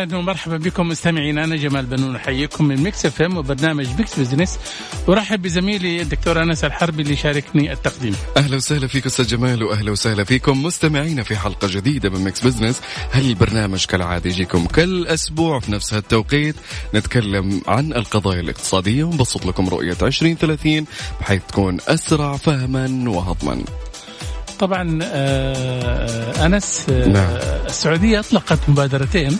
أهلا ومرحبا بكم مستمعينا أنا جمال بنون أحييكم من ميكس إف إم وبرنامج ميكس بزنس. ورحب بزميلي الدكتور أنس الحربي اللي يشاركني التقديم. أهلا وسهلا فيك أستاذ جمال وأهلا وسهلا فيكم مستمعينا في حلقة جديدة من مكس بزنس. هالبرنامج كالعادة يجيكم كل أسبوع في نفس هالتوقيت. نتكلم عن القضايا الاقتصادية ونبسط لكم رؤية 2030 بحيث تكون أسرع فهما وهضما. طبعا آه أنس آه نعم. السعودية أطلقت مبادرتين.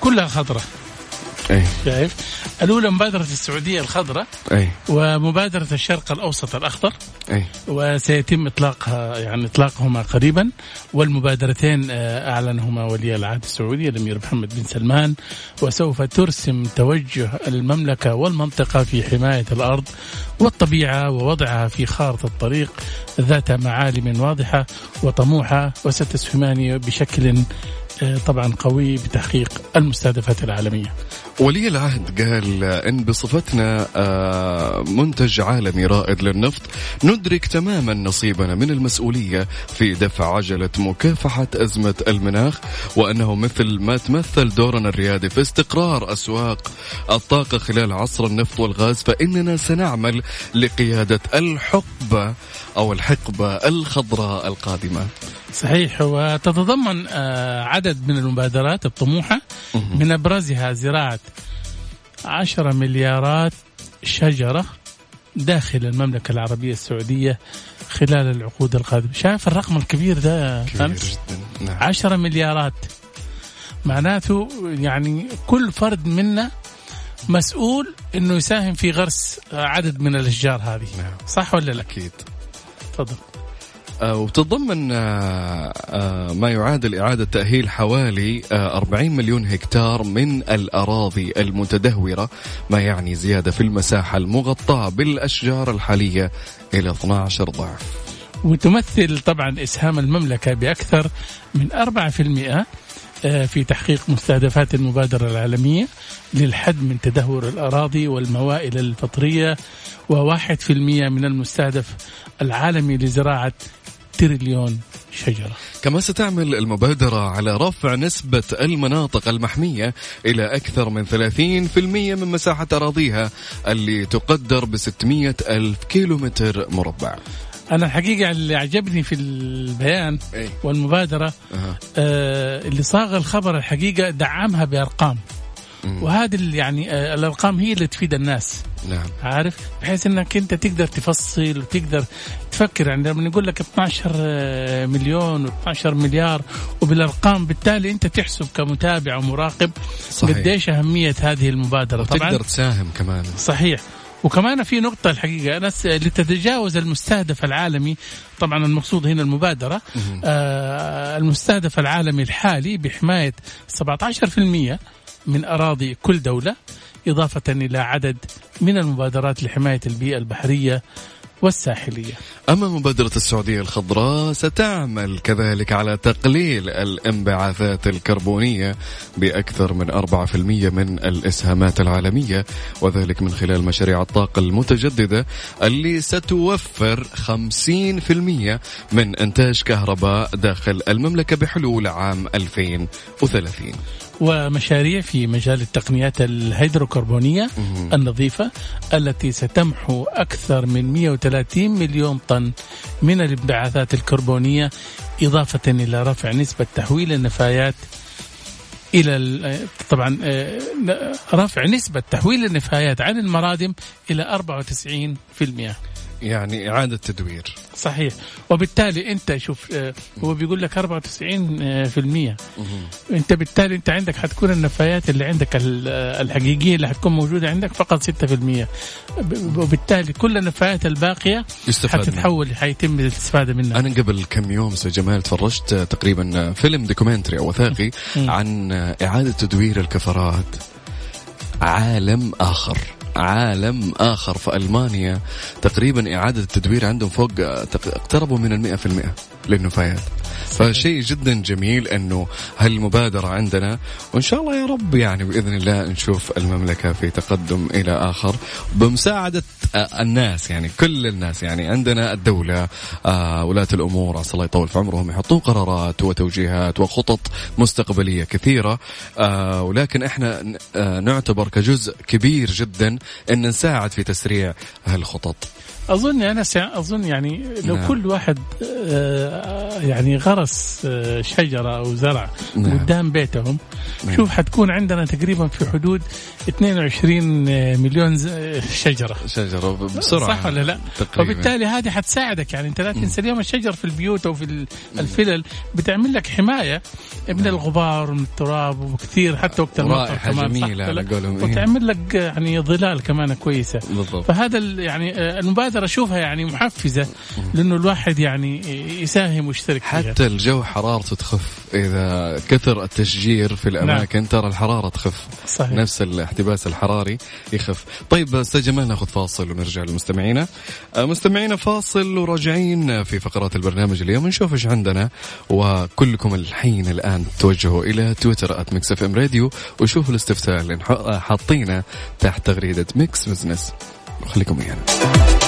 كلها خضراء اي شايف؟ الأولى مبادرة السعودية الخضراء اي ومبادرة الشرق الأوسط الأخضر اي وسيتم إطلاقها يعني إطلاقهما قريبا والمبادرتين آه، أعلنهما ولي العهد السعودي الأمير محمد بن سلمان وسوف ترسم توجه المملكة والمنطقة في حماية الأرض والطبيعة ووضعها في خارطة الطريق ذات معالم واضحة وطموحة وستسهمان بشكل آه، طبعا قوي بتحقيق المستهدفات العالمية. ولي العهد قال إن بصفتنا آه، منتج عالمي رائد للنفط ندرك تماما نصيبنا من المسؤولية في دفع عجلة مكافحة أزمة المناخ وأنه مثل ما تمثل دورنا الريادي في استقرار أسواق الطاقة خلال عصر النفط والغاز فإننا سنعمل لقيادة الحقبة أو الحقبة الخضراء القادمة. صحيح وتتضمن آه، عدد من المبادرات الطموحة من أبرزها زراعة عشرة مليارات شجرة داخل المملكة العربية السعودية خلال العقود القادمة شايف الرقم الكبير ده كبير؟ جدا نعم. عشرة مليارات معناته يعني كل فرد منا مسؤول إنه يساهم في غرس عدد من الأشجار هذه نعم. صح ولا لا؟ أكيد. تفضل وتتضمن آه، آه، ما يعادل إعادة تأهيل حوالي آه، 40 مليون هكتار من الأراضي المتدهورة ما يعني زيادة في المساحة المغطاة بالأشجار الحالية إلى 12 ضعف. وتمثل طبعا إسهام المملكة بأكثر من 4% آه، في تحقيق مستهدفات المبادرة العالمية للحد من تدهور الأراضي والموائل الفطرية و1% من المستهدف العالمي لزراعة تريليون شجرة. كما ستعمل المبادرة على رفع نسبة المناطق المحمية إلى أكثر من 30% من مساحة أراضيها اللي تقدر ب 600 ألف كيلومتر مربع أنا الحقيقة اللي عجبني في البيان أي. والمبادرة أها. آه اللي صاغ الخبر الحقيقة دعمها بأرقام مم. وهذه يعني آه الأرقام هي اللي تفيد الناس. نعم. عارف؟ بحيث إنك أنت تقدر تفصل وتقدر تفكر. يعني لما نقول لك 12 مليون و12 مليار وبالأرقام بالتالي أنت تحسب كمتابع ومراقب صحيح. قديش أهمية هذه المبادرة. طبعا تقدر تساهم كمان. صحيح. وكمان في نقطة الحقيقة ناس لتتجاوز المستهدف العالمي طبعا المقصود هنا المبادرة آه المستهدف العالمي الحالي بحماية 17% من أراضي كل دولة إضافة إلى عدد من المبادرات لحماية البيئة البحرية والساحلية. أما مبادرة السعودية الخضراء ستعمل كذلك على تقليل الانبعاثات الكربونية بأكثر من 4% من الإسهامات العالمية وذلك من خلال مشاريع الطاقة المتجددة اللي ستوفر 50% من إنتاج كهرباء داخل المملكة بحلول عام 2030 ومشاريع في مجال التقنيات الهيدروكربونية النظيفة التي ستمحو أكثر من 130 مليون طن من الانبعاثات الكربونية إضافة إلى رفع نسبة تحويل النفايات إلى ال- طبعا آه، رفع نسبة تحويل النفايات عن المرادم إلى 94% يعني إعادة تدوير صحيح وبالتالي أنت شوف آه، هو بيقول لك 94% آه،. أنت بالتالي أنت عندك حتكون النفايات اللي عندك آه، الحقيقية اللي حتكون موجودة عندك فقط 6% ب- وبالتالي كل النفايات الباقية. حتتحول حيتم الاستفادة منها أنا قبل كم يوم أستاذ جمال تفرجت تقريبا فيلم دوكيومنتري أو وثائقي. عن إعادة تدوير الكفرات عالم آخر عالم آخر في ألمانيا. تقريبا إعادة التدوير عندهم فوق اقتربوا من المئة في المئة للنفايات. فشيء جدا جميل أنه هالمبادرة عندنا وإن شاء الله يا رب يعني بإذن الله نشوف المملكة في تقدم إلى آخر بمساعدة الناس يعني كل الناس يعني عندنا الدولة آه، ولاة الأمور عسى الله يطول في عمرهم يحطون قرارات وتوجيهات وخطط مستقبلية كثيرة آه، ولكن إحنا آه، نعتبر كجزء كبير جدا إن نساعد في تسريع هالخطط. أظن أنا أظن يعني لو نعم. كل واحد آه، يعني غرس آه، شجرة أو زرع نعم. قدام بيتهم نعم. شوف حتكون عندنا تقريبا في حدود 22 مليون ز- شجرة شجرة بسرعة صح ولا لا؟ تقريبا. وبالتالي هذه حتساعدك يعني أنت لا تنسى اليوم الشجر في البيوت أو في ال- الفلل بتعمل لك حماية من الغبار ومن التراب وكثير حتى وقت المطر كمان ولا على؟ قولهم، إيه. وتعمل لك يعني ظلال كمان كويسة بالضبط فهذا يعني آه، المبادره أشوفها يعني محفزة لأنه الواحد يعني يساهم ويشترك فيها. حتى الجو حرارته تخف. إذا كثر التشجير في الأماكن نعم. ترى الحرارة تخف. صحيح. نفس الاحتباس الحراري يخف. طيب أستاذ جمال ناخذ فاصل ونرجع لمستمعينا. آه، مستمعينا فاصل وراجعين في فقرات البرنامج اليوم. نشوف إيش عندنا. وكلكم الحين الآن توجهوا إلى تويتر @ميكس اف ام راديو وشوفوا الاستفتاء اللي حاطينه تحت تغريدة ميكس بزنس خليكم ويانا.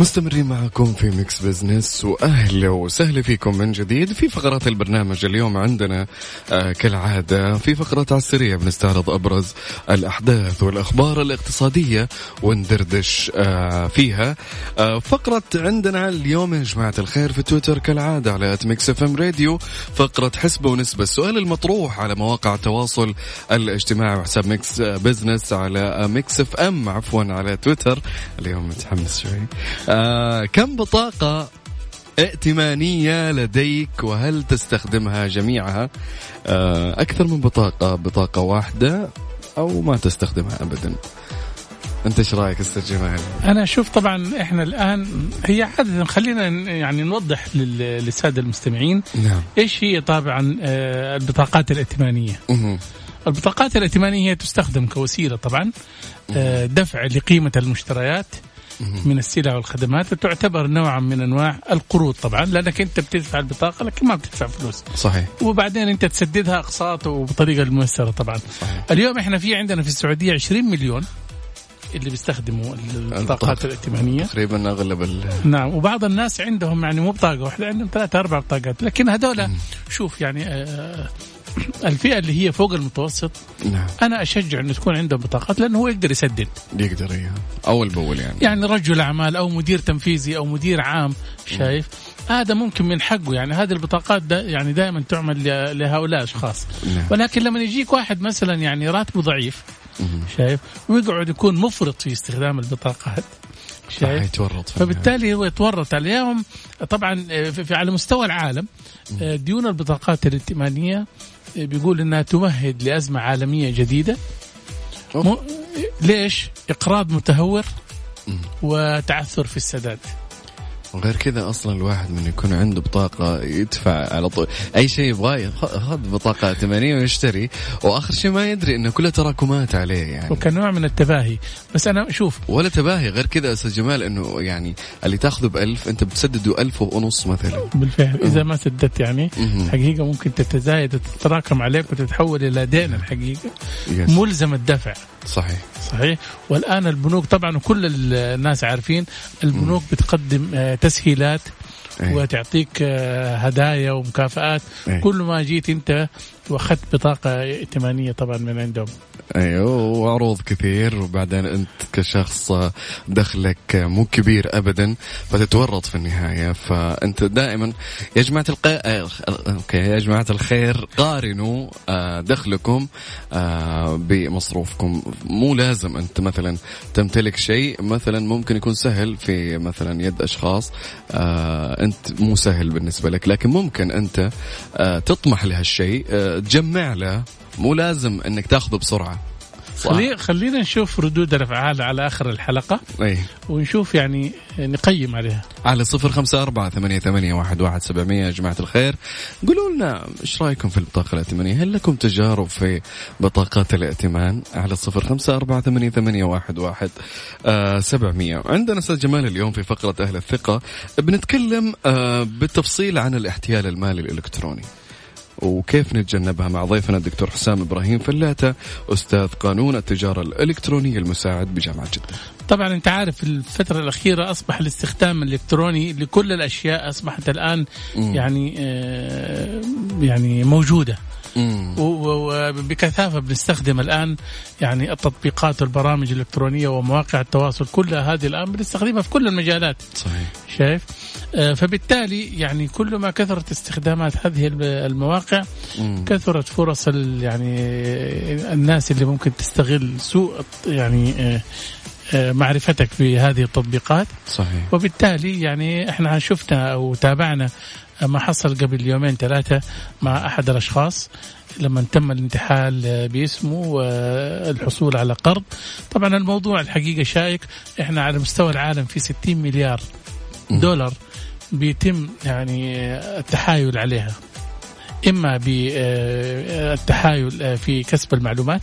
مستمرين معكم في ميكس بزنس وأهلا وسهلا فيكم من جديد في فقرات البرنامج اليوم عندنا آه كالعادة في فقرة على السريع بنستعرض أبرز الأحداث والأخبار الاقتصادية وندردش آه فيها. آه فقرة عندنا اليوم يا جماعة الخير في تويتر كالعادة على ميكس اف ام راديو فقرة حسبه ونسبة السؤال المطروح على مواقع التواصل الاجتماعي وحساب ميكس بزنس على ميكس اف ام عفوا على تويتر. اليوم متحمس شوي. آه كم بطاقة ائتمانية لديك وهل تستخدمها جميعها؟ آه أكثر من بطاقة بطاقة واحدة أو ما تستخدمها أبدا. أنت إيش رأيك أستاذ جمال؟ أنا أشوف طبعا إحنا الآن هي عادة خلينا يعني نوضح لل- للسادة المستمعين نعم. إيش هي طبعا آه، البطاقات الائتمانية. البطاقات الائتمانية هي تستخدم كوسيلة طبعا آه، دفع لقيمة المشتريات من السلع والخدمات وتعتبر نوعا من أنواع القروض طبعا لأنك أنت بتدفع البطاقة لكن ما بتدفع فلوس. صحيح. وبعدين أنت تسددها أقساط وبطريقة الميسرة طبعا. صحيح. اليوم إحنا في عندنا في السعودية 20 مليون اللي بيستخدموا البطاقات. الائتمانية. تقريبا أغلب ال نعم وبعض الناس عندهم يعني مو بطاقة واحدة عندهم ثلاثة أربع بطاقات. لكن هذول شوف يعني آه، الفئة اللي هي فوق المتوسط نعم. أنا أشجع إنه تكون عنده بطاقات لأنه هو يقدر يسدد. يقدر إياه أول بأول يعني. يعني رجل أعمال أو مدير تنفيذي أو مدير عام شايف؟ هذا ممكن من حقه يعني هذه البطاقات دا يعني دائما تعمل لهؤلاء الاشخاص نعم. ولكن لما يجيك واحد مثلا يعني راتبه ضعيف شايف؟ ويقعد يكون مفرط في استخدام البطاقات شايف؟ يتورط. فبالتالي هو يتورط عليهم. طبعا آه، في على مستوى العالم آه، ديون البطاقات الائتمانية بيقول إنها تمهد لأزمة عالمية جديدة. مو ليش؟ إقراض متهور وتعثر في السداد وغير كذا أصلا الواحد من يكون عنده بطاقة يدفع على طول. أي شيء يبغاه خذ بطاقة ائتمانية ويشتري. وآخر شيء ما يدري إنه كلها تراكمات عليه يعني. وكنوع من التباهي. بس أنا شوف. ولا تباهي. غير كذا أستاذ جمال إنه يعني اللي تاخذه بألف أنت بتسدده ألف ونص مثلا. بالفعل. إذا ما سددت يعني. حقيقة ممكن تتزايد وتتراكم عليك وتتحول إلى دين الحقيقة. ملزم الدفع. صحيح صحيح والآن البنوك طبعا وكل الناس عارفين البنوك بتقدم آه، تسهيلات أي. وتعطيك آه، هدايا ومكافآت أي. كل ما جيت أنت واخذت بطاقة ائتمانية طبعا من عندهم. أيوه وعروض كثير وبعدين أنت كشخص دخلك مو كبير ابدا فتتورط في النهاية. فأنت دائما يا جماعة الق... أوكي يا جماعة الخير قارنوا آه، دخلكم آه، بمصروفكم. مو لازم أنت مثلا تمتلك شيء مثلا ممكن يكون سهل في مثلا يد أشخاص آه، أنت مو سهل بالنسبة لك لكن ممكن أنت تطمح لهالشيء تجمع له مو لازم إنك تاخذه بسرعة. خلي خلينا نشوف ردود الأفعال على آخر الحلقة. أي. ونشوف يعني نقيم عليها. على صفر خمسة أربعة ثمانية, ثمانية واحد, واحد سبعمية يا جماعة الخير. قولوا لنا إيش رأيكم في البطاقة الائتمانية؟ هل لكم تجارب في بطاقات الائتمان؟ على صفر خمسة أربعة ثمانية, ثمانية واحد, واحد آه سبعمية. عندنا أستاذ جمال اليوم في فقرة أهل الثقة. بنتكلم آه بالتفصيل عن الاحتيال المالي الإلكتروني. وكيف نتجنبها مع ضيفنا الدكتور حسام إبراهيم فلاتة أستاذ قانون التجارة الالكترونيه المساعد بجامعة جدة. طبعا أنت عارف الفترة الأخيرة أصبح الاستخدام الإلكتروني لكل الأشياء أصبحت الآن م. يعني آه يعني موجودة. وبكثافة بنستخدم الآن يعني التطبيقات والبرامج الإلكترونية ومواقع التواصل كلها هذه الآن بنستخدمها في كل المجالات. صحيح. شايف؟ آه فبالتالي يعني كل ما كثرت استخدامات هذه المواقع مم. كثرت فرص يعني الناس اللي ممكن تستغل سوء يعني آه معرفتك في هذه التطبيقات. صحيح. وبالتالي يعني إحنا شفنا أو تابعنا ما حصل قبل يومين ثلاثة مع أحد الأشخاص لما تم الانتحال باسمه والحصول على قرض. طبعا الموضوع الحقيقة شائك. إحنا على مستوى العالم في 60 مليار دولار بيتم يعني التحايل عليها. إما بالتحايل في كسب المعلومات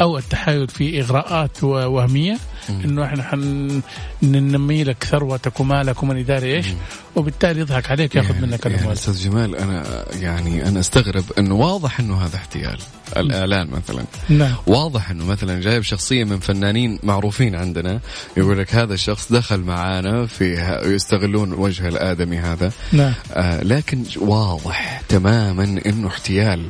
أو التحايل في إغراءات وهمية. إنه إحنا حننمي لك ثروتك ومالك ومن يداري إيش؟ وبالتالي يضحك عليك ياخذ يعني منك الاموال يعني أستاذ جمال أنا يعني أنا أستغرب إنه واضح إنه هذا احتيال الاعلان مثلا. نعم. واضح إنه مثلا جايب شخصية من فنانين معروفين عندنا يقول لك هذا الشخص دخل معانا في يستغلون وجه الآدمي هذا. نعم. آه لكن واضح تماما إنه احتيال.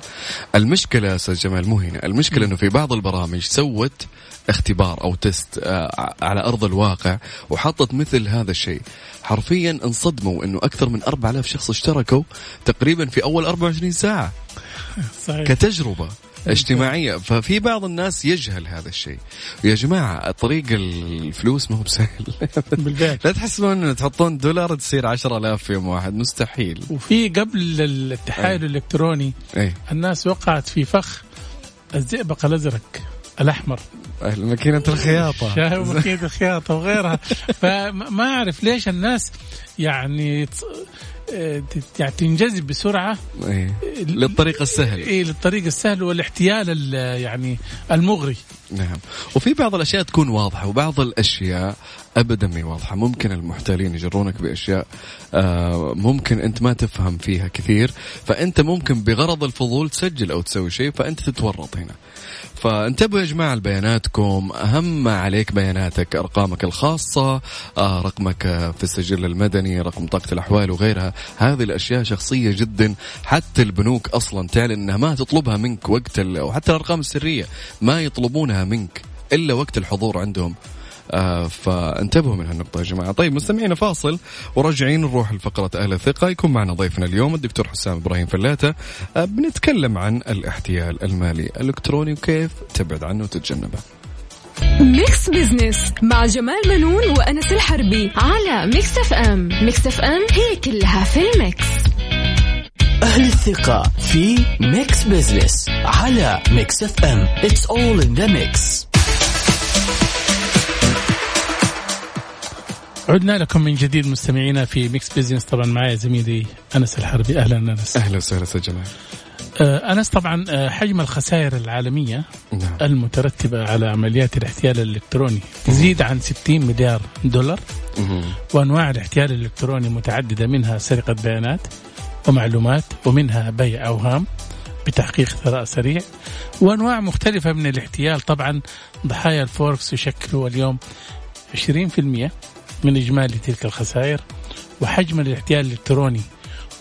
المشكلة أستاذ جمال مو هنا. المشكلة إنه في بعض البرامج سوت اختبار أو تيست آه على أرض الواقع وحطت مثل هذا الشيء. حرفيا انصدموا إنه أكثر من 4000 شخص اشتركوا تقريبا في أول 24 ساعة. صحيح. كتجربة اجتماعية. ففي بعض الناس يجهل هذا الشيء. يا جماعة طريق الفلوس ما هو بسهل لا تحسبون أن تحطون دولار تصير عشرة آلاف في يوم واحد. مستحيل. وفي قبل التحايل الإلكتروني أي. الناس وقعت في فخ الزئبق الأزرق الأحمر. ماكينة الخياطة. شاهي ماكينة الخياطة وغيرها. فما أعرف ليش الناس يعني يعني تنجذب بسرعة. إيه. للطريق السهل. اي للطريق السهل والاحتيال يعني المغري. نعم. وفي بعض الأشياء تكون واضحة وبعض الأشياء ابدا ما واضحة. ممكن المحتالين يجرونك بأشياء آه ممكن أنت ما تفهم فيها كثير. فأنت ممكن بغرض الفضول تسجل أو تسوي شيء فأنت تتورط هنا. فانتبهوا يا جماعة لبياناتكم. أهم ما عليك بياناتك أرقامك الخاصة آه رقمك في السجل المدني رقم بطاقة الأحوال وغيرها. هذه الأشياء شخصية جدا. حتى البنوك أصلا تعلن أنها ما تطلبها منك وقت أو حتى الأرقام السرية ما يطلبونها منك إلا وقت الحضور عندهم. آه فانتبهوا من هالنقطة يا جماعة. طيب مستمعينا فاصل وراجعين نروح لفقرة أهل الثقة. يكون معنا ضيفنا اليوم الدكتور حسام إبراهيم فلاتة. آه بنتكلم عن الاحتيال المالي الإلكتروني وكيف تبعد عنه وتتجنبه. ميكس بزنس مع جمال بنون وأنس الحربي على ميكس اف ام. ميكس اف ام هي كلها في ال mix. أهل الثقة في ميكس بزنس على ميكس اف ام. It's all in the mix. عدنا لكم من جديد مستمعينا في ميكس بزنس طبعا معي زميلي أنس الحربي. أهلا أنس. أهلا وسهلا أستاذ جمال. آه أنس طبعا آه حجم الخسائر العالمية نعم. المترتبة على عمليات الاحتيال الإلكتروني تزيد عن 60 مليار دولار. مم. وأنواع الاحتيال الإلكتروني متعددة منها سرقة بيانات ومعلومات ومنها بيع أوهام بتحقيق ثراء سريع. وأنواع مختلفة من الاحتيال طبعا ضحايا الفوركس يشكلوا اليوم 20% من إجمالي تلك الخسائر وحجم الاحتيال الإلكتروني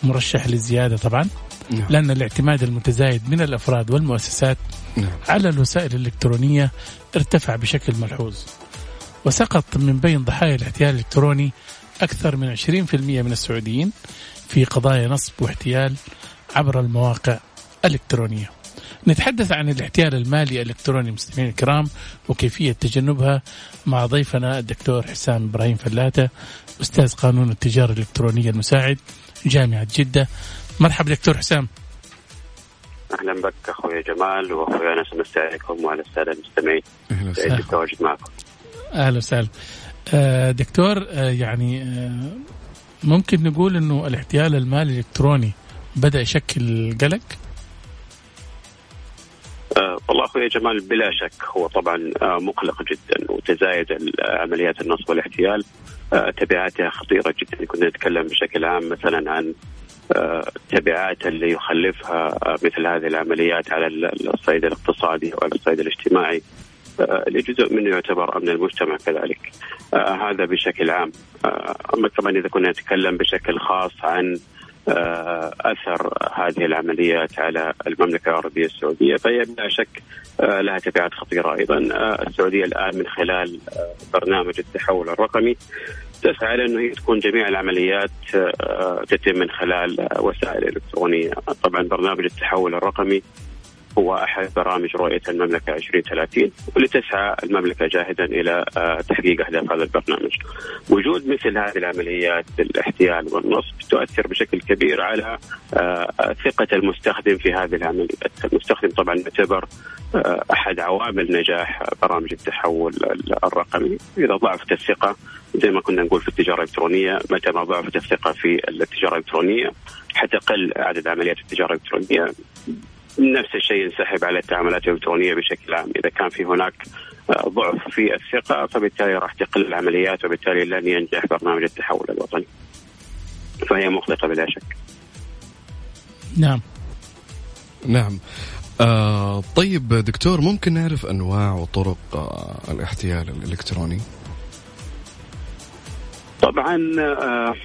مرشح للزيادة طبعا نعم. لأن الاعتماد المتزايد من الأفراد والمؤسسات نعم. على الوسائل الإلكترونية ارتفع بشكل ملحوظ وسقط من بين ضحايا الاحتيال الإلكتروني أكثر من 20% من السعوديين في قضايا نصب واحتيال عبر المواقع الإلكترونية. نتحدث عن الاحتيال المالي الإلكتروني مستمعينا الكرام وكيفية تجنبها مع ضيفنا الدكتور حسام إبراهيم فلاته أستاذ قانون التجارة الإلكترونية المساعد جامعة جدة. مرحبا دكتور حسام. أهلا بك أخوي جمال واخوي أنس عليكم وعلى الساده المستمعين أهلا سعيد وسهلا. بالتواجد معكم أهلا وسهلا. آه، دكتور آه، يعني آه، ممكن نقول إنه الاحتيال المالي الإلكتروني بدأ يشكل قلق؟ آه والله أخوي جمال بلا شك هو طبعا آه مقلق جدا وتزايد عمليات النصب والاحتيال. آه تبعاتها خطيرة جدا. كنا نتكلم بشكل عام مثلا عن التبعات اللي يخلفها مثل هذه العمليات على ال- الصعيد الاقتصادي وعلى الصعيد الاجتماعي. اللي جزء منه يعتبر أمن المجتمع كذلك. هذا بشكل عام. أما كمان إذا كنا نتكلم بشكل خاص عن أثر هذه العمليات على المملكة العربية السعودية. فهي بلا شك آه، لها تبعات خطيرة أيضا. آه، السعودية الآن من خلال آه، برنامج التحول الرقمي تسعى لأنه هي تكون جميع العمليات آه، تتم من خلال آه، وسائل إلكترونية. طبعا برنامج التحول الرقمي هو أحد برامج رؤية المملكة 2030 واللي تسعى المملكة جاهدا إلى آه، تحقيق أهداف هذا البرنامج. وجود مثل هذه العمليات الاحتيال والنصب تؤثر بشكل كبير على آه، ثقة المستخدم في هذه العمليات، المستخدم طبعا يعتبر آه، أحد عوامل نجاح برامج التحول الرقمي، إذا ضعفت الثقة زي ما كنا نقول في التجارة الإلكترونية، متى ما ضعفت الثقة في التجارة الإلكترونية حتقل عدد عمليات التجارة الإلكترونية. نفس الشيء ينسحب على التعاملات الإلكترونية بشكل عام، إذا كان في هناك آه، ضعف في الثقة فبالتالي راح تقل العمليات وبالتالي لن ينجح برنامج التحول الوطني. فهي مقلقه بلا شك. نعم. نعم آه طيب دكتور ممكن نعرف أنواع وطرق آه الاحتيال الإلكتروني؟ طبعا آه،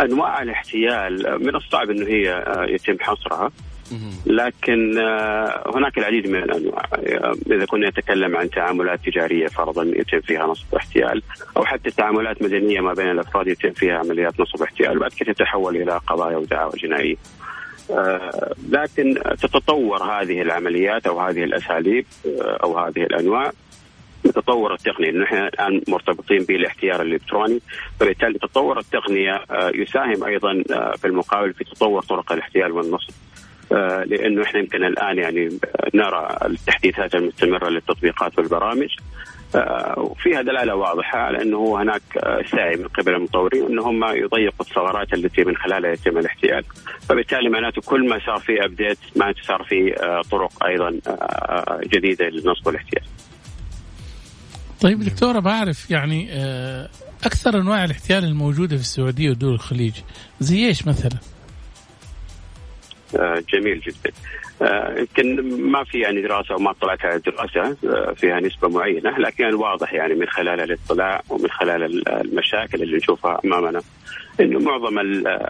أنواع الاحتيال من الصعب إنه هي آه، يتم حصرها لكن آه، هناك العديد من الأنواع. آه، إذا كنا نتكلم عن تعاملات تجارية فرضا يتم فيها نصب واحتيال أو حتى تعاملات مدنية ما بين الأفراد يتم فيها عمليات نصب واحتيال بعد كده تتحول إلى قضايا ودعاوى جنائية. آه، لكن تتطور هذه العمليات أو هذه الأساليب أو هذه الأنواع. بتطور التقنية. لأنه إحنا الآن مرتبطين بالاحتيال الإلكتروني فبالتالي تطور التقنية آه، يساهم أيضا آه، في المقابل في تطور طرق الاحتيال والنصب. لأنه إحنا يمكن الآن يعني نرى التحديثات المستمرة للتطبيقات والبرامج. آه، وفيها دلاله واضحة على إنه هناك آه، سعي من قبل المطورين ان هم يضيقوا الثغرات التي من خلالها يتم الاحتيال. فبالتالي معناته كل ما صار في ابديت معناته صار في آه، طرق أيضا آه، جديدة للنصب والاحتيال. طيب دكتورة بعرف يعني آه، أكثر أنواع الاحتيال الموجودة في السعودية ودول الخليج زي إيش مثلا؟ آه، جميل جدا. آه، يمكن ما في يعني دراسة وما طلعت على دراسه آه، فيها نسبة معينة لكن الواضح يعني من خلال الاطلاع ومن خلال ال- المشاكل اللي نشوفها أمامنا. إنه معظم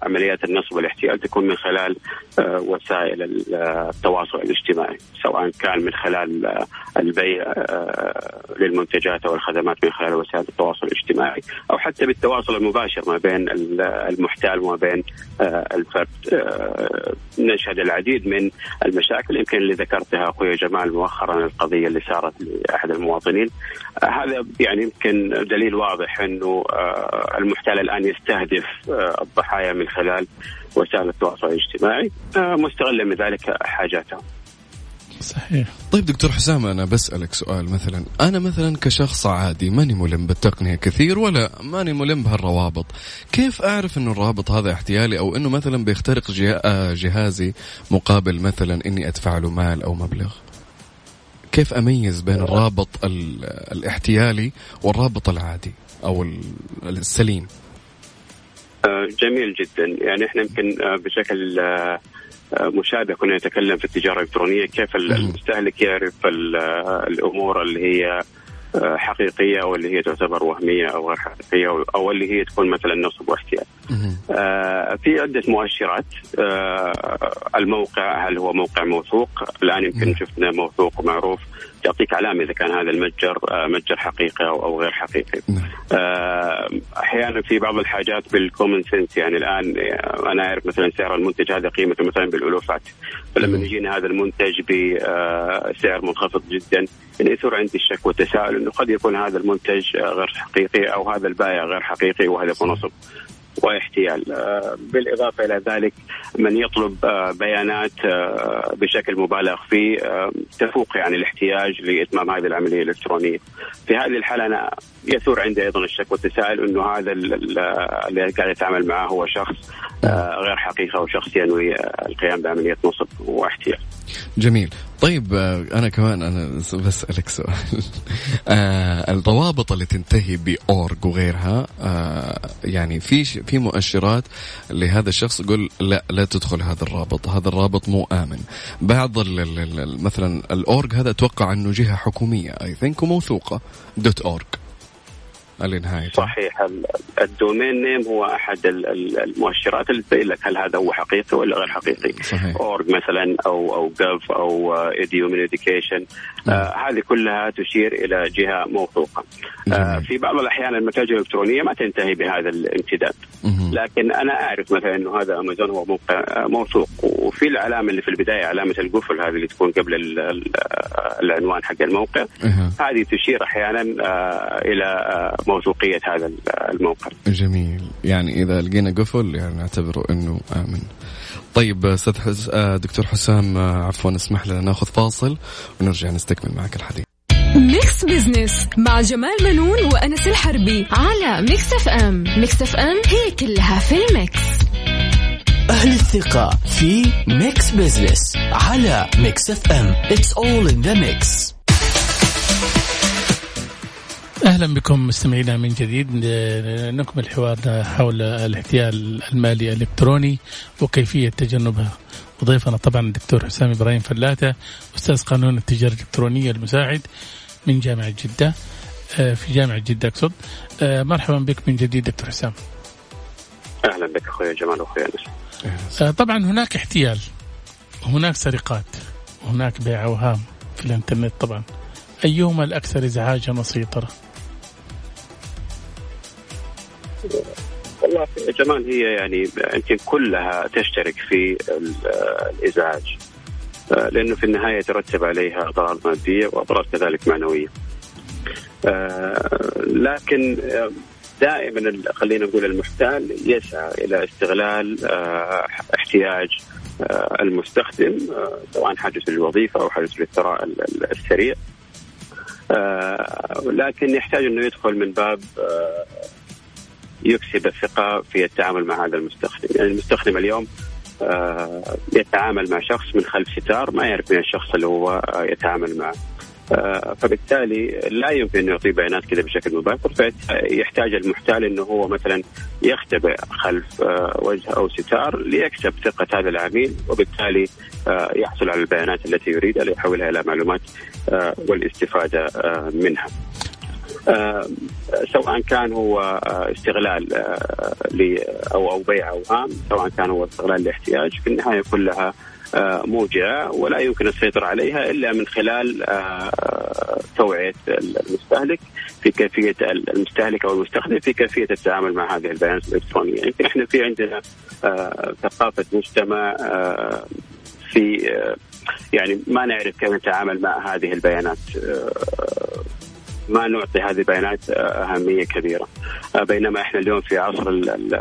عمليات النصب والاحتيال تكون من خلال آه، وسائل ال- التواصل الاجتماعي سواء كان من خلال آه، البيع آه، للمنتجات أو الخدمات من خلال وسائل التواصل الاجتماعي أو حتى بالتواصل المباشر ما بين ال- المحتال وما بين آه، الفرد. آه، نشهد العديد من المشاكل يمكن اللي ذكرتها أخوي جمال مؤخرا القضية اللي صارت لأحد المواطنين. آه، هذا يعني يمكن دليل واضح إنه آه، المحتال الآن يستهدف آه، الضحايا من خلال وسائل التواصل الاجتماعي. آه، مستغلا من ذلك حاجاتهم. صحيح. طيب دكتور حسام أنا بسألك سؤال مثلا. أنا مثلا كشخص عادي ماني ملم بالتقنية كثير ولا ماني ملم بهالروابط. كيف أعرف إنه الرابط هذا احتيالي أو إنه مثلا بيخترق آه، جهازي مقابل مثلا إني أدفع له مال أو مبلغ؟ كيف أميز بين الرابط ال- الاحتيالي والرابط العادي أو ال- السليم؟ آه، جميل جدا يعني إحنا يمكن آه، بشكل آه، آه، مشابه كنا نتكلم في التجارة الإلكترونية كيف. المستهلك يعرف ال- آه، الأمور اللي هي آه، حقيقية أو اللي هي تعتبر وهمية أو غير حقيقية أو اللي هي تكون مثلا نصب واحتيال. آه، في عدة مؤشرات الموقع هل هو موقع موثوق؟ الآن يمكن شفنا موثوق ومعروف يعطيك علامة إذا كان هذا المتجر متجر حقيقي أو غير حقيقي. نعم. أحيانا في بعض الحاجات بالكومن سنس يعني الآن أنا أعرف مثلا سعر المنتج هذا قيمته مثلا بالألوفات فلما يجينا هذا المنتج بسعر منخفض جدا يثور عندي الشك والتساؤل إنه قد يكون هذا المنتج غير حقيقي أو هذا البائع غير حقيقي وهدفه نصب. واحتيال. آه، بالإضافة إلى ذلك من يطلب آه، بيانات آه، بشكل مبالغ فيه تفوق يعني الاحتياج لإتمام هذه العملية الإلكترونية. في هذه الحالة أنا يثور عندي أيضا الشك والتساؤل أنه هذا اللي قاعد يتعامل معه هو شخص غير حقيقي أو شخص ينوي القيام بعملية نصب واحتيال. جميل. طيب آه، أنا كمان أنا بسالك سؤال. آه الروابط اللي تنتهي باورج وغيرها آه يعني في في مؤشرات لهذا الشخص يقول لا لا تدخل هذا الرابط هذا الرابط مو آمن. بعض مثلا ال .org هذا أتوقع أنه جهة حكومية I think وموثوقة dot org لنهاية صحيح. ال domain name هو أحد المؤشرات اللي تبين لك هل هذا هو حقيقي ولا غير حقيقي. صحيح. org مثلا أو أو gov أو edu من education آه هذه كلها تشير إلى جهة موثوقة. آه في بعض الأحيان المتاجر الإلكترونية ما تنتهي بهذا الامتداد. لكن أنا أعرف مثلا إنه هذا أمازون هو موقع موثوق. وفي العلامة اللي في البداية علامة القفل هذه اللي تكون قبل العنوان حق الموقع. هذه تشير أحيانا آه إلى آه، موثوقية هذا الموقع. جميل، يعني إذا لقينا قفل يعني نعتبره إنه آمن. طيب أستاذ حس... آه، دكتور حسام آه، عفوا اسمح لنا نأخذ فاصل ونرجع نستكمل معك الحديث. Mix Business مع جمال منون وأنس الحربي على Mix FM، Mix FM هي كلها في ال mix. أهل الثقة في ميكس بزنس على ميكس اف ام، اتس اول ان ذا ميكس. أهلا بكم مستمعينا من جديد. نكمل حوارنا حول الاحتيال المالي الإلكتروني وكيفية تجنبه وضيفنا طبعا الدكتور حسام إبراهيم فلاته أستاذ قانون التجارة الإلكترونية المساعد من جامعة جدة آه، في جامعة جدة أقصد. آه، مرحبا بك من جديد دكتور حسام. أهلا بك أخوي جمال واخوي انس آه، طبعا هناك احتيال هناك سرقات هناك بيع اوهام في الإنترنت طبعا. أيهما الأكثر ازعاجا وسيطره؟ يا جمال هي يعني يمكن كلها تشترك في الإزعاج آه، لأنه في النهاية يترتب عليها أضرار مادية وأضرار كذلك معنوية. آه، لكن آه، دائما خلينا نقول المحتال يسعى إلى استغلال احتياج المستخدم سواء حاجز للوظيفه أو حاجز للثراء السريع. لكن يحتاج إنه يدخل من باب يكسب الثقة في التعامل مع هذا المستخدم. يعني المستخدم اليوم آه، يتعامل مع شخص من خلف ستار ما يعرف من الشخص اللي هو آه، يتعامل معه. آه، فبالتالي لا يمكن انه يعطيه بيانات كذا بشكل مباشر. فيحتاج المحتال إنه هو مثلا يختبئ خلف وجه أو ستار ليكسب ثقة هذا العميل وبالتالي يحصل على البيانات التي يريدها ليحولها إلى معلومات والاستفادة منها. آه، سواء كان هو آه، استغلال آه، أو أو بيع اوهام سواء كان هو استغلال لاحتياج في النهاية كلها موجعه ولا يمكن السيطرة عليها إلا من خلال توعية المستهلك في كيفية المستهلك أو المستخدم في كيفية التعامل مع هذه البيانات الإلكترونية، يمكن إحنا في عندنا ثقافة مجتمع في يعني ما نعرف كيف نتعامل مع هذه البيانات ما نعطي هذه البيانات آه، أهمية كبيرة. آه، بينما إحنا اليوم في عصر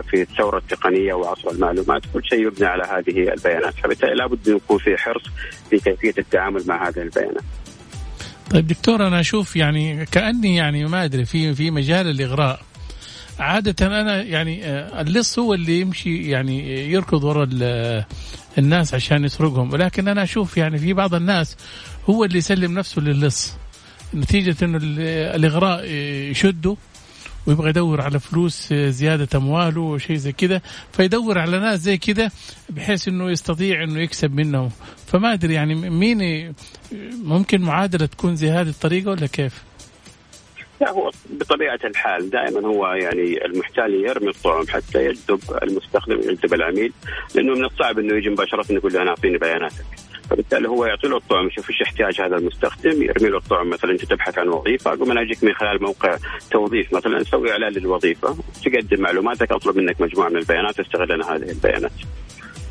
في الثورة التقنية وعصر المعلومات كل شيء يبنى على هذه البيانات. فبالتالي لابد أن يكون في حرص في كيفية التعامل مع هذه البيانات. طيب دكتور أنا أشوف يعني كأني يعني ما أدري في في مجال الإغراء. عادة أنا يعني آه، اللص هو اللي يمشي يعني يركض وراء الناس عشان يسرقهم. ولكن أنا أشوف يعني في بعض الناس هو اللي يسلم نفسه للص. نتيجة انه الإغراء يشده ويبغى يدور على فلوس زيادة أمواله وشيء زي كذا فيدور على ناس زي كذا بحيث أنه يستطيع أنه يكسب منهم فما أدري يعني مين ممكن معادلة تكون زي هذه الطريقة ولا كيف؟ لا هو بطبيعة الحال دائما هو يعني المحتال يرمي الطعم حتى يجذب المستخدم يجذب العميل لأنه من الصعب إنه يجي مباشرة يقول له أنا أعطيني بياناتك فبالتالي هو يعطي له الطعم. يشوف إيش احتياج هذا المستخدم. يرمي له الطعم مثلا أنت تبحث عن وظيفة. اقوم أنا أجيك من خلال موقع توظيف مثلا. أسوي إعلان للوظيفة. تقدم معلوماتك. أطلب منك مجموعة من البيانات. استغل أنا هذه البيانات.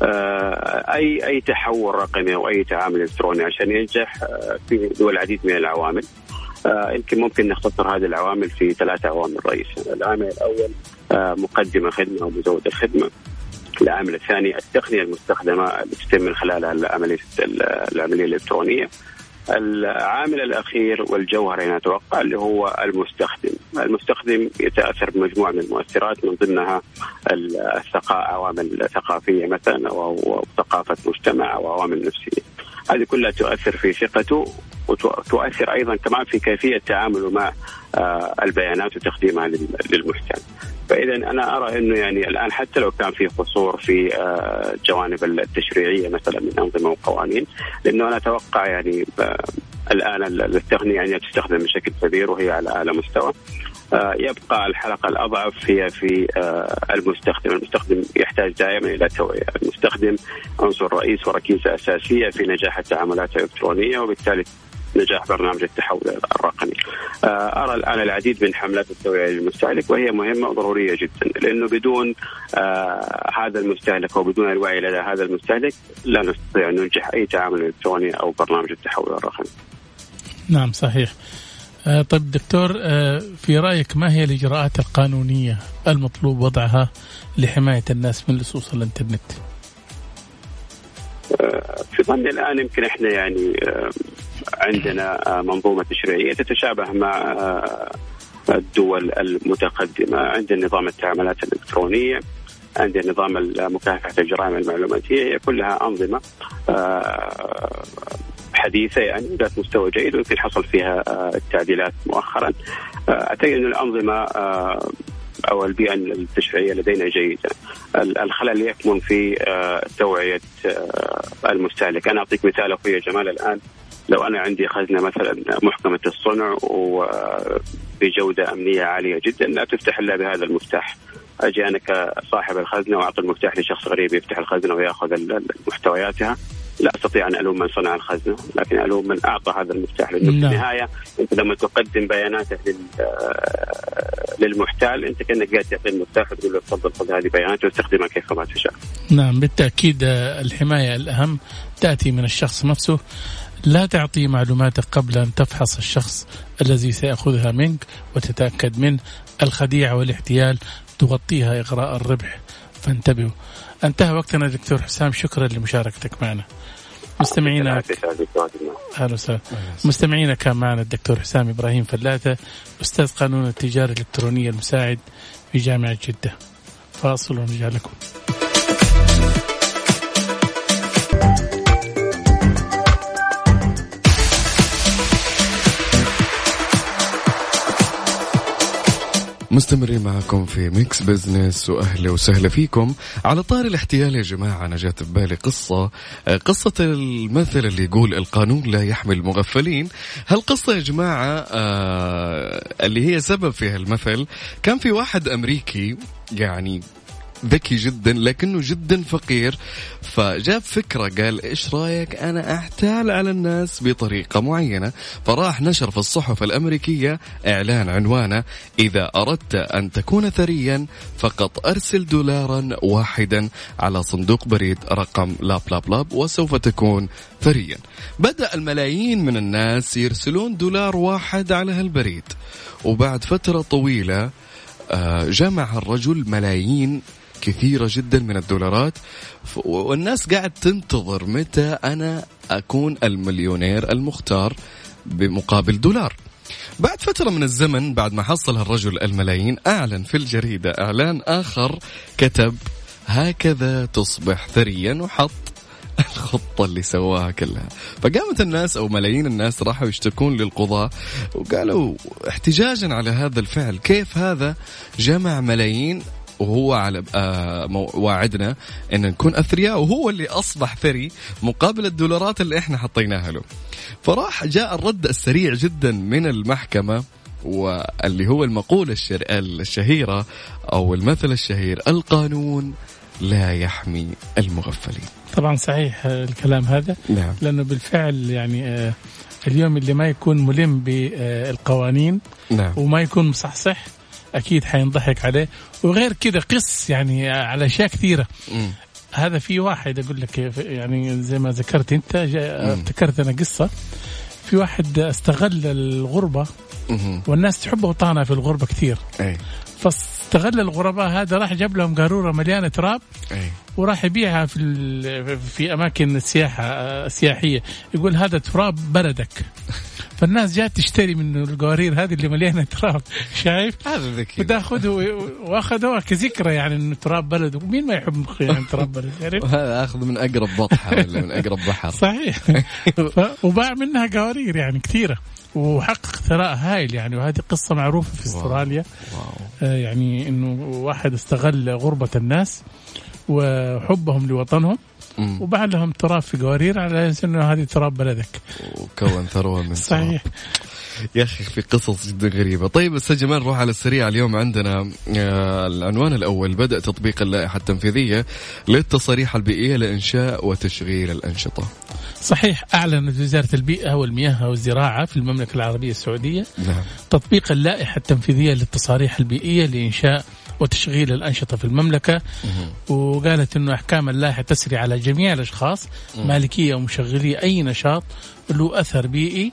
آه، أي أي تحول رقمي أو أي تعامل إلكتروني عشان ينجح آه، في له العديد من العوامل. آه، يمكن ممكن نختصر هذه العوامل في ثلاثة عوامل رئيسية، العامل الأول مقدم خدمة أو مزود الخدمة، العامل الثاني التقنية المستخدمة اللي تتم من خلالها عمليه العملية الإلكترونية العامل الأخير والجوهر أنا أتوقع اللي هو المستخدم، المستخدم يتأثر بمجموعة من المؤثرات من ضمنها عوامل ثقافية مثلا أو ثقافة مجتمع أو عوامل نفسية. هذه كلها تؤثر في ثقته وتؤثر أيضا كمان في كيفية تعامله مع آه، البيانات وتقديمها للمحتاج. فإذا أنا أرى إنه يعني الآن حتى لو كان في قصور في الجوانب آه، التشريعية مثلا من أنظمة وقوانين لأنه أنا أتوقع يعني آه، الآن التقنية يعني تستخدم بشكل كبير وهي على أعلى مستوى. آه، يبقى الحلقة الأضعف هي في المستخدم، المستخدم يحتاج دائما إلى توعية، المستخدم عنصر رئيس وركيزه أساسية في نجاح التعاملات الإلكترونية وبالتالي نجاح برنامج التحول الرقمي. آه، أرى الآن العديد من حملات التوعية للمستهلك وهي مهمة وضرورية جدا لأنه بدون آه، هذا المستهلك أو بدون الوعي لدى هذا المستهلك لا نستطيع أن ننجح أي تعامل إلكتروني أو برنامج التحول الرقمي. نعم صحيح. آه، طيب دكتور في رأيك ما هي الإجراءات القانونية المطلوب وضعها لحماية الناس من لصوص الإنترنت؟ في ظني الآن يمكن إحنا يعني عندنا آه، منظومة تشريعية تتشابه مع آه، الدول المتقدمة. عندنا نظام التعاملات الإلكترونية عندنا نظام مكافحه الجرائم المعلوماتية هي كلها أنظمة آه، حديثة يعني ذات مستوى جيد ويمكن حصل فيها التعديلات مؤخرا. أعتقد إن الأنظمة أو البيئه التشريعية لدينا جيدة. الخلل يكمن في توعية المستهلك، أنا أعطيك مثال أخوي جمال الآن لو أنا عندي خزنة مثلا محكمة الصنع وبجودة أمنية عالية جدا لا تفتح إلا بهذا المفتاح. أجي أنا كصاحب الخزنة وأعطي المفتاح لشخص غريب يفتح الخزنة ويأخذ محتوياتها لا أستطيع أن ألوم من صنع الخزنة لكن ألوم من أعطى هذا المفتاح لأنه نعم. في النهاية أنت لما تقدم بياناتك للمحتال أنت كأنك قاعد تعطي المفتاح وتقول له تفضل خذ هذه بياناتي واستخدمها كيفما تشاء. نعم بالتأكيد الحماية الأهم تأتي من الشخص نفسه لا تعطي معلوماتك قبل أن تفحص الشخص الذي سيأخذها منك وتتأكد منه الخديعة والاحتيال تغطيها إغراء الربح فانتبهوا انتهى وقتنا دكتور حسام شكرا لمشاركتك معنا. مستمعينا أهلا وسهلا. مستمعينا كان معنا الدكتور حسام إبراهيم فلاته أستاذ قانون التجارة الإلكترونية المساعد في جامعة جدة. فاصل ونرجع لكم. مستمرين معكم في Mix Business وأهلا وسهلا فيكم. على طاري الاحتيال يا جماعة أنا جات في بالي قصة قصة المثل اللي يقول القانون لا يحمي المغفلين. هالقصة يا جماعة آه اللي هي سبب في هالمثل كان في واحد أمريكي يعني ذكي جدا لكنه جدا فقير. فجاب فكرة قال إيش رأيك أنا أحتال على الناس بطريقة معينة؟ فراح نشر في الصحف الأمريكية إعلان عنوانه إذا أردت أن تكون ثريا فقط أرسل دولارا واحدا على صندوق بريد رقم لاب لاب لاب وسوف تكون ثريا. بدأ الملايين من الناس يرسلون دولار واحد على هالبريد. وبعد فترة طويلة آه، جمع الرجل ملايين كثيرة جدا من الدولارات. والناس قاعد تنتظر متى أنا أكون المليونير المختار بمقابل دولار. بعد فترة من الزمن بعد ما حصل الرجل الملايين أعلن في الجريدة إعلان آخر كتب هكذا تصبح ثريا وحط الخطة اللي سواها كلها. فقامت الناس أو ملايين الناس راحوا يشتكون للقضاة وقالوا احتجاجا على هذا الفعل. كيف هذا؟ جمع ملايين وهو على آه واعدنا إن نكون أثرياء وهو اللي أصبح ثري مقابل الدولارات اللي إحنا حطيناها له. فراح جاء الرد السريع جدا من المحكمة واللي هو المقولة الشر... الشهيرة أو المثل الشهير القانون لا يحمي المغفلين. طبعا صحيح الكلام هذا نعم. لأنه بالفعل يعني آه، اليوم اللي ما يكون ملم بالقوانين نعم. وما يكون مصحصح أكيد حينضحك عليه. وغير كذا قص يعني على أشياء كثيرة. مم. هذا في واحد أقول لك يعني زي ما ذكرت أنت. افتكرت أنا قصة. في واحد استغل الغربة. مهم. والناس تحبه وطعنها في الغربة كثير. أي فاستغل الغرباء هذا راح جاب لهم قارورة مليانة تراب. أي وراح يبيعها في في أماكن السياحه آه، السياحيه يقول هذا تراب بلدك. فالناس جات تشتري من القوارير هذه اللي مليانة تراب شايف؟ هذا ذكي. وتاخذه وأخذوها كذكرى يعني إنه تراب بلده مين ما يحب يعني تراب بلده عرفت وهذا أخذ من أقرب بطحة ولا من أقرب بحر. صحيح. ف- وباع منها قوارير يعني كثيرة. وحقق ثراء هائل يعني. وهذه قصة معروفة في أستراليا. آه، يعني إنه واحد استغل غربة الناس وحبهم لوطنهم. وباع لهم تراب في قوارير على أساس إنه هذه تراب بلدك. وكون ثروة من صحيح. يا أخي في قصص جدا غريبة. طيب أستاذ جمال نروح على السريع. اليوم عندنا آه، العنوان الأول. بدأ تطبيق اللائحة التنفيذية للتصاريح البيئية لإنشاء وتشغيل الأنشطة. صحيح. أعلنت وزارة البيئة والمياه والزراعة في المملكة العربية السعودية نعم. تطبيق اللائحة التنفيذية للتصاريح البيئية لإنشاء وتشغيل الأنشطة في المملكة. وقالت إنه أحكام اللائحة تسري على جميع الأشخاص مالكية ومشغلي أي نشاط له أثر بيئي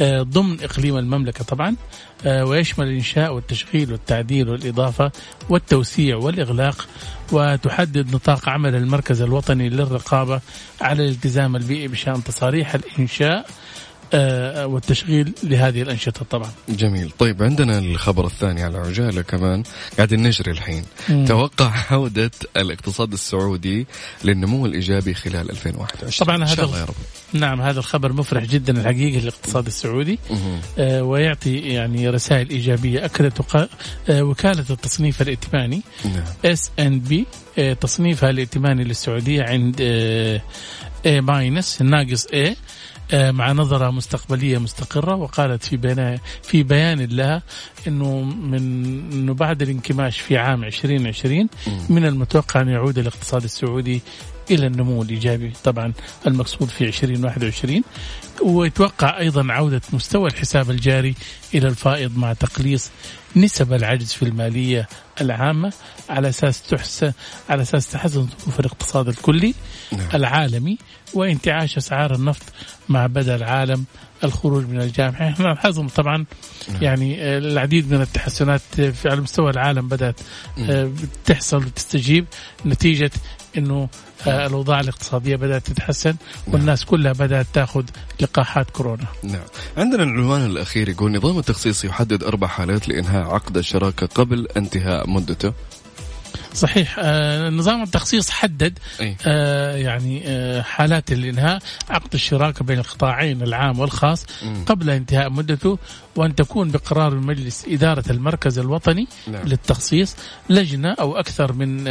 آه، ضمن إقليم المملكة طبعا آه، ويشمل الإنشاء والتشغيل والتعديل والإضافة والتوسيع والإغلاق وتحدد نطاق عمل المركز الوطني للرقابة على الالتزام البيئي بشأن تصاريح الإنشاء. آه، والتشغيل لهذه الأنشطة طبعا. جميل. طيب عندنا الخبر الثاني على عجالة كمان قاعدين نجري الحين. مم. توقع عودة الاقتصاد السعودي للنمو الإيجابي خلال 2021 طبعاً هذا الله يا رب. نعم هذا الخبر مفرح جدا الحقيقة للاقتصاد السعودي. آه، ويعطي يعني رسائل إيجابية اكدت وقا- آه، وكالة التصنيف الائتماني. S&P تصنيفها الائتماني للسعودية عند A minus ناقص A. آه، مع نظرة مستقبلية مستقرة وقالت في بيان في بيان لها إنه من إنه بعد الانكماش في عام 2020 من المتوقع أن يعود الاقتصاد السعودي إلى النمو الإيجابي. طبعا المقصود في 2021 ويتوقع أيضا عودة مستوى الحساب الجاري إلى الفائض مع تقليص نسب العجز في المالية العامة. على أساس تحسن على أساس تحسن ظروف الاقتصاد الكلي نعم. العالمي وانتعاش أسعار النفط مع بدا العالم الخروج من الجامعة إحنا نلاحظهم طبعا. يعني آه، العديد من التحسنات في على مستوى العالم بدأت آه، تحصل وتستجيب نتيجة إنه آه، الاوضاع الاقتصادية بدأت تتحسن والناس كلها بدأت تاخذ لقاحات كورونا. نعم. عندنا العنوان الأخير يقول نظام التخصيص يحدد أربع حالات لإنهاء عقد الشراكة قبل انتهاء مدته. صحيح آه، نظام التخصيص حدد أي. آه، يعني آه، حالات الإنهاء عقد الشراكة بين القطاعين العام والخاص. قبل انتهاء مدته وأن تكون بقرار مجلس إدارة المركز الوطني نعم. للتخصيص لجنة أو أكثر من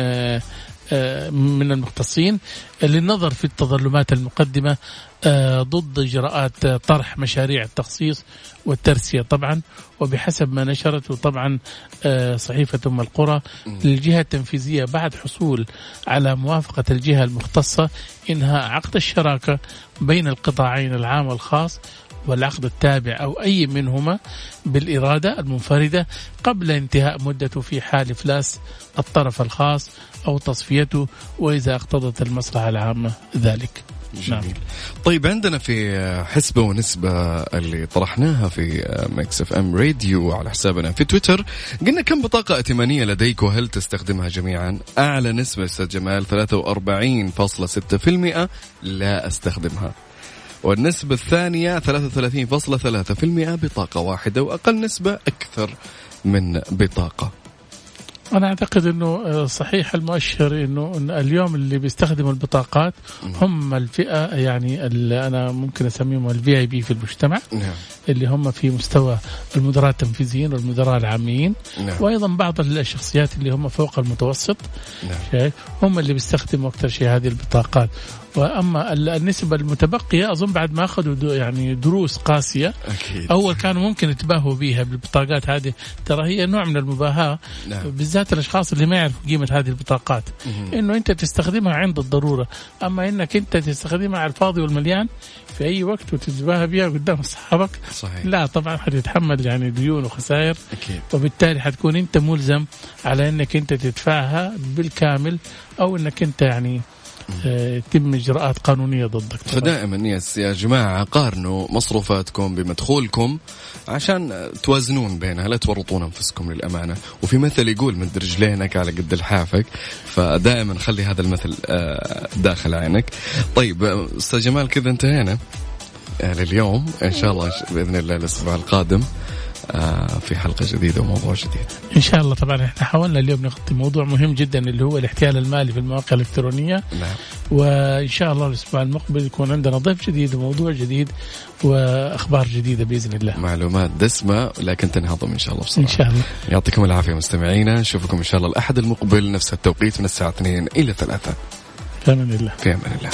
آه، من المختصين للنظر في التظلمات المقدمة ضد إجراءات آه، طرح مشاريع التخصيص والترسية طبعا وبحسب ما نشرته طبعا آه، صحيفة أم القرى للجهة التنفيذية بعد حصول على موافقة الجهة المختصة إنهاء عقد الشراكة بين القطاعين العام والخاص والعقد التابع أو أي منهما بالإرادة المنفردة قبل انتهاء مدته في حال إفلاس الطرف الخاص أو تصفيته وإذا اقتضت المصلحة العامة ذلك. نعم. طيب عندنا في حسبة ونسبة اللي طرحناها في Mix FM Radio على حسابنا في تويتر قلنا كم بطاقة ائتمانية لديك وهل تستخدمها جميعا؟ أعلى نسبة أستاذ جمال 43.6% لا أستخدمها. والنسبة الثانية 33.3% بطاقة واحدة وأقل نسبة أكثر من بطاقة أنا أعتقد إنه آه، صحيح المؤشر إنه إن اليوم اللي بيستخدموا البطاقات هم الفئة يعني اللي أنا ممكن أسميهم الفي اي بي في المجتمع نعم. اللي هم في مستوى المدراء التنفيذيين والمدراء العاميين نعم. وأيضا بعض الشخصيات اللي هم فوق المتوسط نعم. هم اللي بيستخدموا أكثر شيء هذه البطاقات. واما ال- النسبة المتبقية أظن بعد ما أخذوا دو- يعني دروس قاسية. أكيد. أول كانوا ممكن يتباهوا بيها بالبطاقات هذه. ترى هي نوع من المباهاة. نعم. بالذات الأشخاص اللي ما يعرفوا قيمة هذه البطاقات. إنه أنت تستخدمها عند الضرورة. أما إنك أنت تستخدمها على الفاضي والمليان في أي وقت وتتباهى بها قدام أصحابك صحيح. لا طبعا حتتحمل يعني ديون وخسائر. أكيد. وبالتالي حتكون أنت ملزم على إنك أنت تدفعها بالكامل أو إنك أنت يعني آه، يتم إجراءات قانونية ضدك. فدائما يس يا جماعة قارنوا مصروفاتكم بمدخولكم عشان توازنون بينها لا تورطون أنفسكم للأمانة. وفي مثل يقول مد رجلينك على قد لحافك فدائما خلي هذا المثل آه، داخل عينك. طيب آه، أستاذ جمال كذا انتهينا. آه، لليوم إن شاء الله بإذن الله الأسبوع القادم. آه، في حلقة جديدة وموضوع جديد. إن شاء الله طبعا إحنا حاولنا اليوم نغطي موضوع مهم جدا اللي هو الاحتيال المالي في المواقع الإلكترونية. نعم. وإن شاء الله الأسبوع المقبل يكون عندنا ضيف جديد وموضوع جديد وأخبار جديدة بإذن الله. معلومات دسمة لكن تنهضم إن شاء الله بصراحة إن شاء الله. يعطيكم العافية مستمعينا. نشوفكم إن شاء الله الأحد المقبل نفس التوقيت من الساعة 2 إلى 3 في أمان الله. في أمان الله.